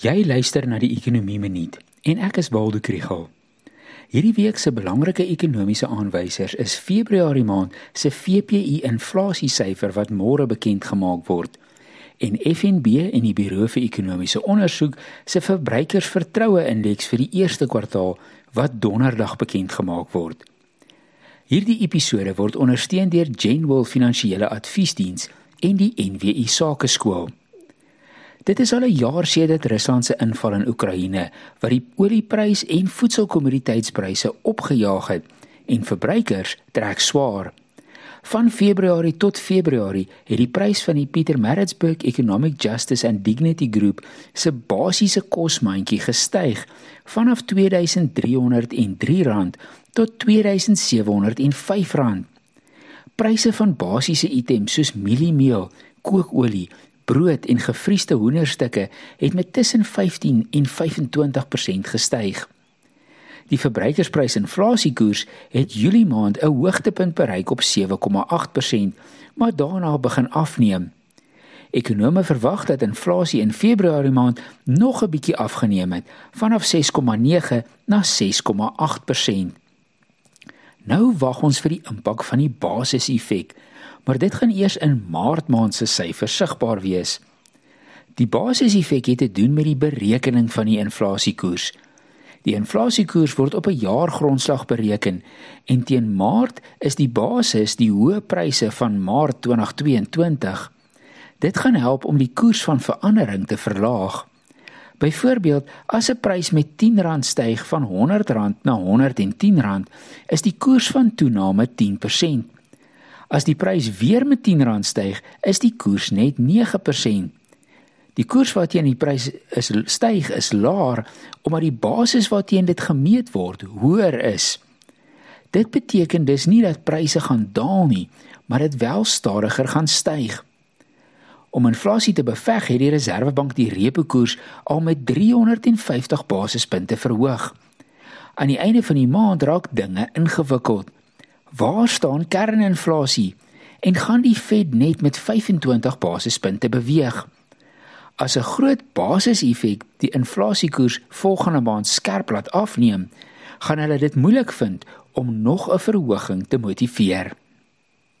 Jy luister na die Ekonomie Minuut en ek is Waldo Krugel. Hierdie week se belangrike ekonomiese aanwysers is Februarie maand se VPI inflasiesyfer wat môre bekend gemaak word en FNB en die Buro vir Ekonomiese Onderzoek se verbruikersvertroue indeks vir die eerste kwartaal wat donderdag bekend gemaak word. Hierdie episode word ondersteun deur Genwell Finansiële Adviesdiens en die NWI Sakeskool. Dit is al 'n jaar sedert Rusland se inval in Oekraïne wat die oliepryse en voedselkommoditeitspryse opgejaag het en verbruikers trek swaar. Van Februarie tot Februarie het die prys van die Pietermaritzburg Economic Justice and Dignity Group se basiese kosmandjie gestyg vanaf R2303 tot R2705. Pryse van basiese items soos mieliemeel, kookolie, brood en gevriesde hoenderstukke het met tussen 15 en 25% gestyg. Die verbruikersprysinflasiekoers het Julie maand 'n hoogtepunt bereik op 7,8%, maar daarna begin afneem. Ekonome verwag dat inflasie in Februarie maand nog 'n bietjie afgeneem het, vanaf 6,9 na 6,8%. Nou wag ons vir die impak van die basiseffek maar dit gaan eers in Maart maand se syfers sigbaar wees. Die basiseffek het te doen met die berekening van die inflasiekoers. Die inflasiekoers word op 'n jaargrondslag bereken en teen Maart is die basis die hoë pryse van Maart 2022. Dit gaan help om die koers van verandering te verlaag. Byvoorbeeld, as 'n prys met R10 styg van R100 na R110, is die koers van toename 10%. As die prys weer met R10 styg, is die koers net 9%. Die koers waarteen die prys is styg is laer omdat die basis waarteen dit gemeet word hoër is. Dit beteken dus nie dat pryse gaan daal nie, maar dit wel stadiger gaan styg. Om inflasie te beveg, het die Reserwebank die repo koers al met 350 basispunte verhoog. Aan die einde van die maand raak dinge ingewikkeld. Waar staan kerninflasie en gaan die Fed net met 25 basispunte beweeg? As 'n groot basiseffek die inflasiekoers volgende maand skerp laat afneem, gaan hulle dit moeilik vind om nog 'n verhoging te motiveer.